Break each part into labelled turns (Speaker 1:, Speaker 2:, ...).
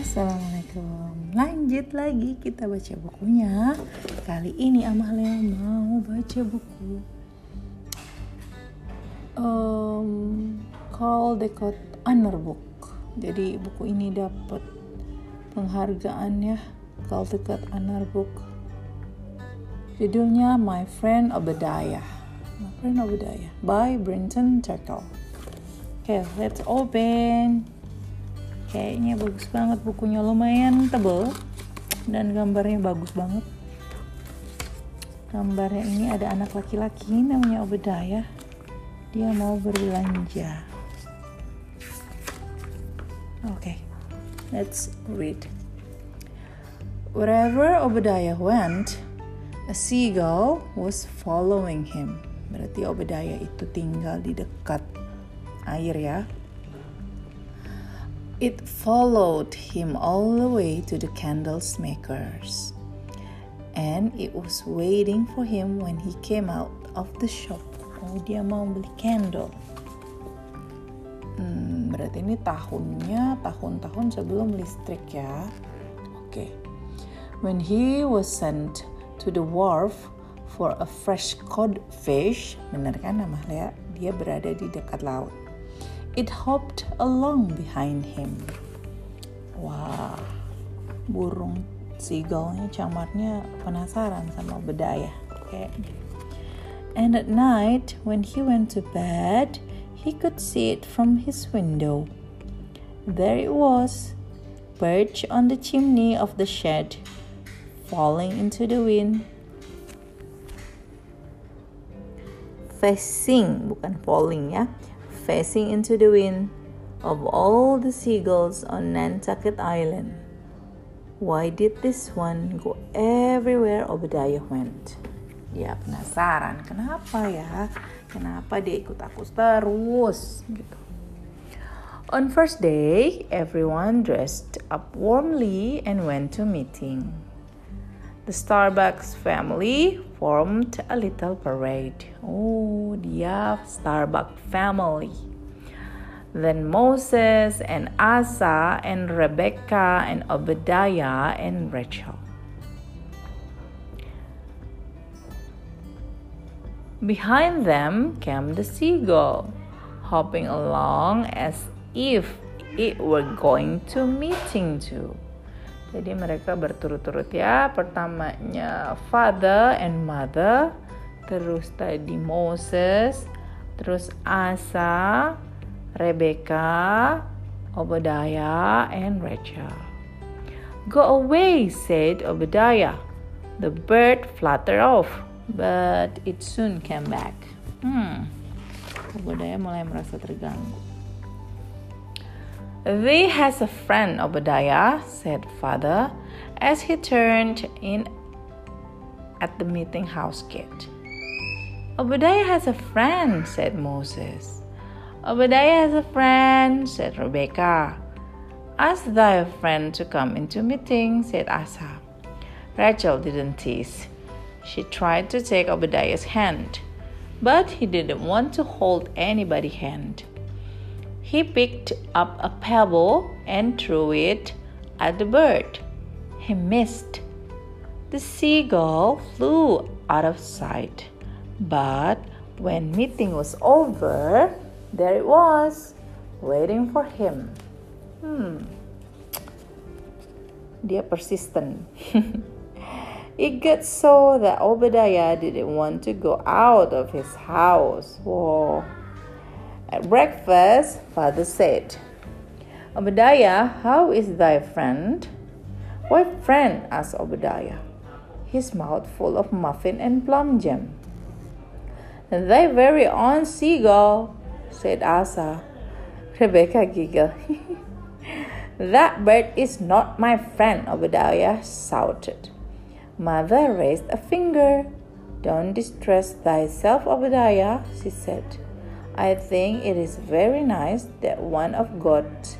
Speaker 1: Assalamualaikum. Lanjut lagi kita baca bukunya. Kali ini Amalia mau baca buku. Um, Call Decode Honor Book. Jadi buku ini dapat penghargaan ya Call Decode Honor Book. Judulnya My Friend Obadiah. My Friend Obadiah by Brenton Oke, okay, let's open kayaknya bagus banget bukunya lumayan tebel. Dan gambarnya bagus banget. Gambarnya ini ada anak laki-laki namanya Obadiah. Dia mau berbelanja. Oke okay, let's read. Wherever Obadiah went a seagull was following him. Berarti Obadiah itu tinggal di dekat air ya It followed him all the way to the candles makers, and it was waiting for him when he came out of the shop. Oh, dia mau beli candle. Hmm, berarti ini tahunnya tahun-tahun sebelum listrik ya. Oke. Okay. When he was sent to the wharf for a fresh cod fish, benar kan nama Lea? Dia berada di dekat laut. It hopped along behind him. Wah, burung seagullnya camatnya penasaran sama bedaya kayaknya. And at night, when he went to bed, he could see it from his window. There it was, perched on the chimney of the shed, falling into the wind. Facing, bukan falling ya, facing into the wind of all the seagulls on Nantucket Island. Why did this one go everywhere Obadiah went? Dia penasaran, kenapa ya? Kenapa dia ikut aku terus gitu. On first day, everyone dressed up warmly and went to meeting. The Starbucks family formed a little parade. Oh, dia Starbuck family. Then Moses and Asa and Rebecca and Obadiah and Rachel. Behind them came the seagull, hopping along as if it were going to meeting too. Jadi mereka berturut-turut ya. Pertamanya father and mother, terus tadi Moses, terus Asa, Rebecca, Obadiah, and Rachel. Go away, said Obadiah. The bird fluttered off, but it soon came back. Hmm, Obadiah mulai merasa terganggu. Thee has a friend, Obadiah, said father, as he turned in at the meeting house gate. Obadiah has a friend, said Moses. Obadiah has a friend, said Rebecca. Ask thy friend to come into meeting, said Asa. Rachel didn't tease. She tried to take Obadiah's hand, but he didn't want to hold anybody's hand. He picked up a pebble and threw it at the bird. He missed. The seagull flew out of sight. But when meeting was over, there it was, waiting for him. Hmm. Dia persistent. it got so that Obadiah didn't want to go out of his house. Whoa. At breakfast, father said, Obadiah, how is thy friend? What friend? asked Obadiah, his mouth full of muffin and plum jam. Thy very own seagull, said Asa. Rebecca giggled. that bird is not my friend, Obadiah shouted. Mother raised a finger. Don't distress thyself, Obadiah, she said. I think it is very nice that one of God's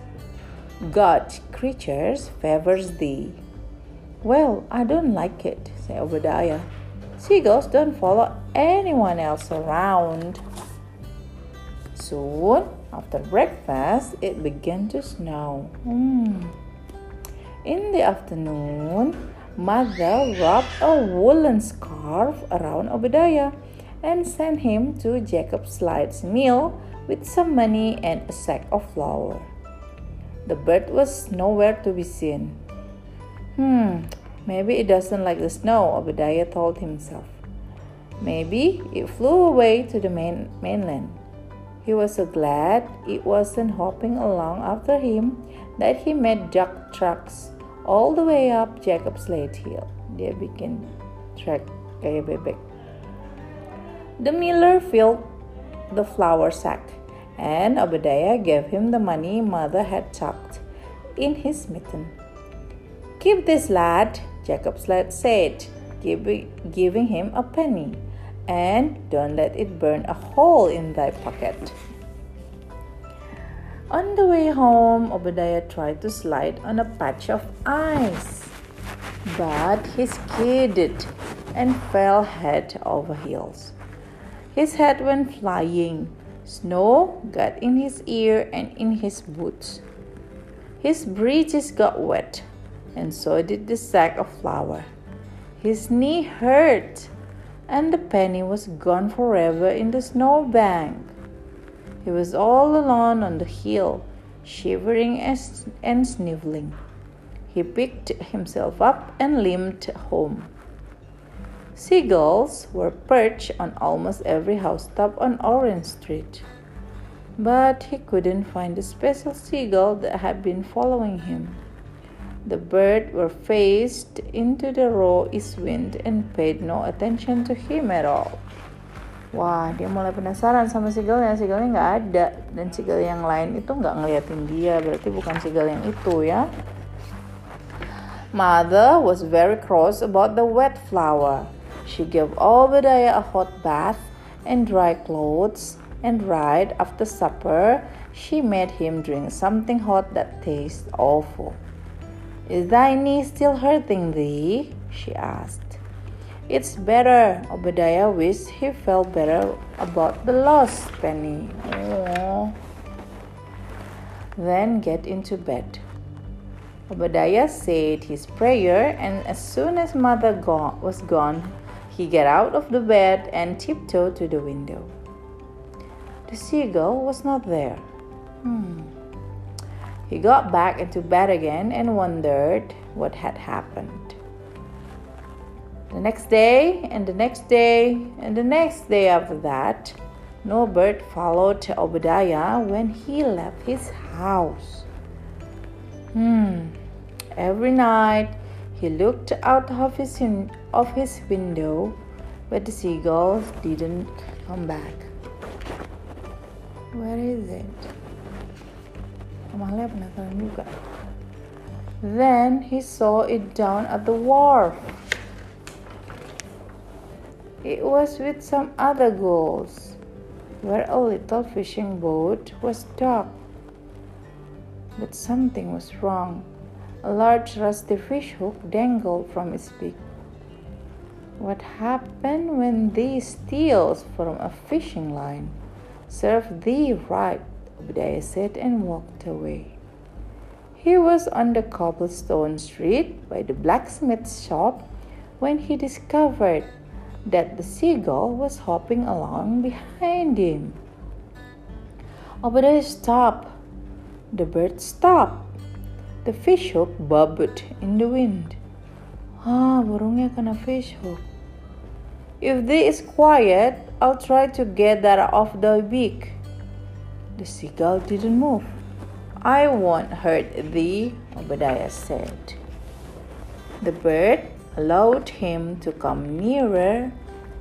Speaker 1: God's creatures favors thee. Well, I don't like it, said Obadiah. Seagulls don't follow anyone else around. Soon, after breakfast, it began to snow. Hmm. In the afternoon, mother wrapped a woolen scarf around Obadiah and sent him to Jacob Slide's mill with some money and a sack of flour. The bird was nowhere to be seen. Hmm, maybe it doesn't like the snow, Obadiah told himself. Maybe it flew away to the main, mainland. He was so glad it wasn't hopping along after him that he made duck tracks all the way up Jacob's Slate Hill. Dia bikin track kayak bebek. The miller filled the flour sack, and Obadiah gave him the money mother had tucked in his mitten. Keep this, lad, Jacob's lad said, giving him a penny, and don't let it burn a hole in thy pocket. On the way home, Obadiah tried to slide on a patch of ice, but he skidded and fell head over heels. His head went flying. Snow got in his ear and in his boots. His breeches got wet, and so did the sack of flour. His knee hurt, and the penny was gone forever in the snow bank. He was all alone on the hill, shivering and sniveling. He picked himself up and limped home. Seagulls were perched on almost every housetop on Orange Street. But he couldn't find the special seagull that had been following him. The birds were faced into the raw east wind and paid no attention to him at all. Wah, dia mulai penasaran sama seagullnya. Seagullnya nggak ada. Dan seagull yang lain itu nggak ngeliatin dia. Berarti bukan seagull yang itu ya. Mother was very cross about the wet flour. She gave Obadiah a hot bath and dry clothes, and right after supper, she made him drink something hot that tastes awful. Is thy knee still hurting thee? she asked. It's better. Obadiah wished he felt better about the lost penny. Aww. Then get into bed. Obadiah said his prayer, and as soon as mother was gone, he got out of the bed and tiptoed to the window. The seagull was not there. Hmm. He got back into bed again and wondered what had happened. The next day, and the next day, and the next day after that, no bird followed Obadiah when he left his house. Hmm. Every night he looked out of his, of his window, but the seagulls didn't come back. Where is it? Then he saw it down at the wharf. It was with some other gulls, where a little fishing boat was docked. But something was wrong. A large rusty fish hook dangled from its beak. What happened when these steals from a fishing line? Serve thee right, Obadiah said and walked away. He was on the cobblestone street by the blacksmith's shop when he discovered that the seagull was hopping along behind him. Obadiah stopped. The bird stopped. The fish hook bobbed in the wind. Ah, burungnya kena fish hook. If thee is quiet, I'll try to get that off the beak. The seagull didn't move. I won't hurt thee, Obadiah said. The bird allowed him to come nearer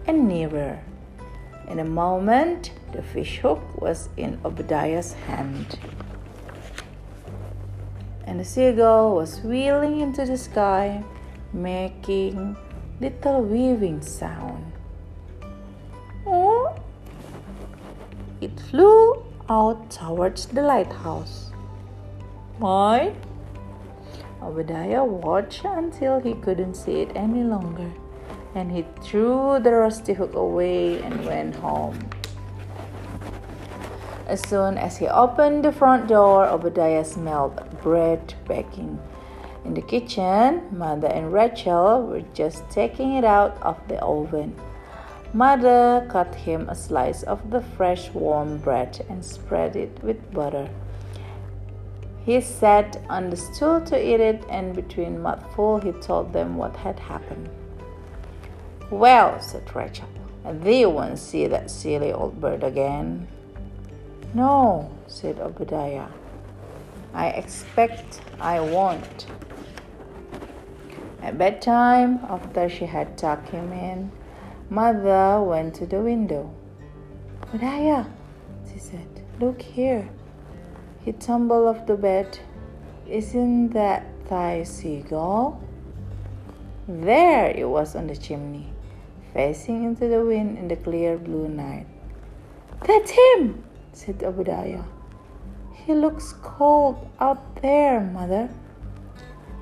Speaker 1: and nearer. In a moment, the fish hook was in Obadiah's hand and the seagull was wheeling into the sky, making little weaving sound. Oh! It flew out towards the lighthouse. Why? Obadiah watched until he couldn't see it any longer, and he threw the rusty hook away and went home. As soon as he opened the front door, Obadiah smelled bread baking. In the kitchen, Mother and Rachel were just taking it out of the oven. Mother cut him a slice of the fresh warm bread and spread it with butter. He sat on the stool to eat it, and between mouthfuls he told them what had happened. Well, said Rachel, want to see that silly old bird again? No, said Obadiah. I expect I won't. At bedtime, after she had tucked him in, Mother went to the window. Obadiah, she said, look here. He tumbled off the bed. Isn't that thy seagull? There it was on the chimney facing into the wind in the clear blue night. That's him, said Obadiah. He looks cold out there, mother.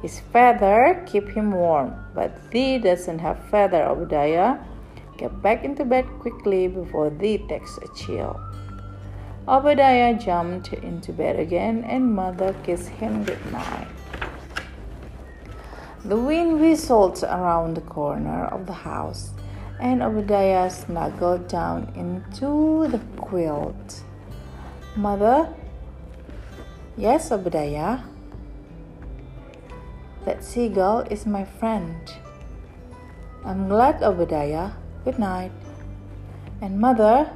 Speaker 1: His feather keep him warm, but thee doesn't have feather, Obadiah. Get back into bed quickly before thee takes a chill. Obadiah jumped into bed again, and mother kissed him goodnight. The wind whistled around the corner of the house and Obadiah snuggled down into the quilt. Mother? Yes, Obadiah. That seagull is my friend. I'm glad, Obadiah. Good night. And mother?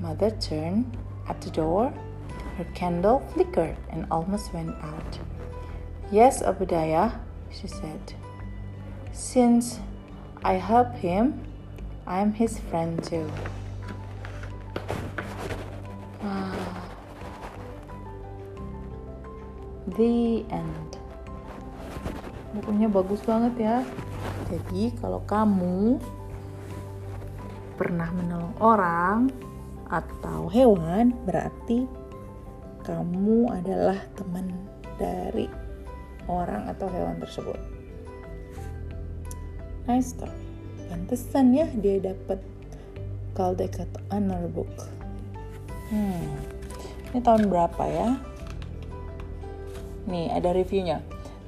Speaker 1: Mother turned at the door. Her candle flickered and almost went out. Yes, Obadiah, she said. Since I help him. I'm his friend too. The end. Bukunya bagus banget ya. Jadi kalau kamu pernah menolong orang atau hewan, berarti kamu adalah teman dari orang atau hewan tersebut nice story pantesan ya dia dapat Caldecott Honor Book hmm ini tahun berapa ya nih ada reviewnya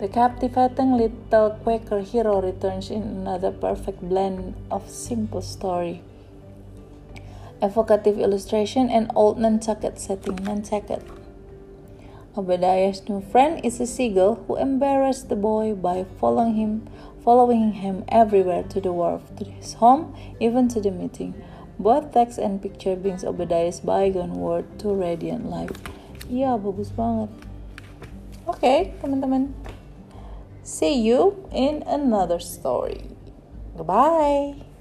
Speaker 1: The captivating little Quaker hero returns in another perfect blend of simple story, evocative illustration, and old Nantucket setting. Nantucket. Obadiah's new friend is a seagull who embarrassed the boy by following him following him everywhere to the wharf, to his home, even to the meeting. Both text and picture brings Obadiah's bygone word to radiant life. Iya, bagus banget. Okay, teman-teman. See you in another story. Goodbye.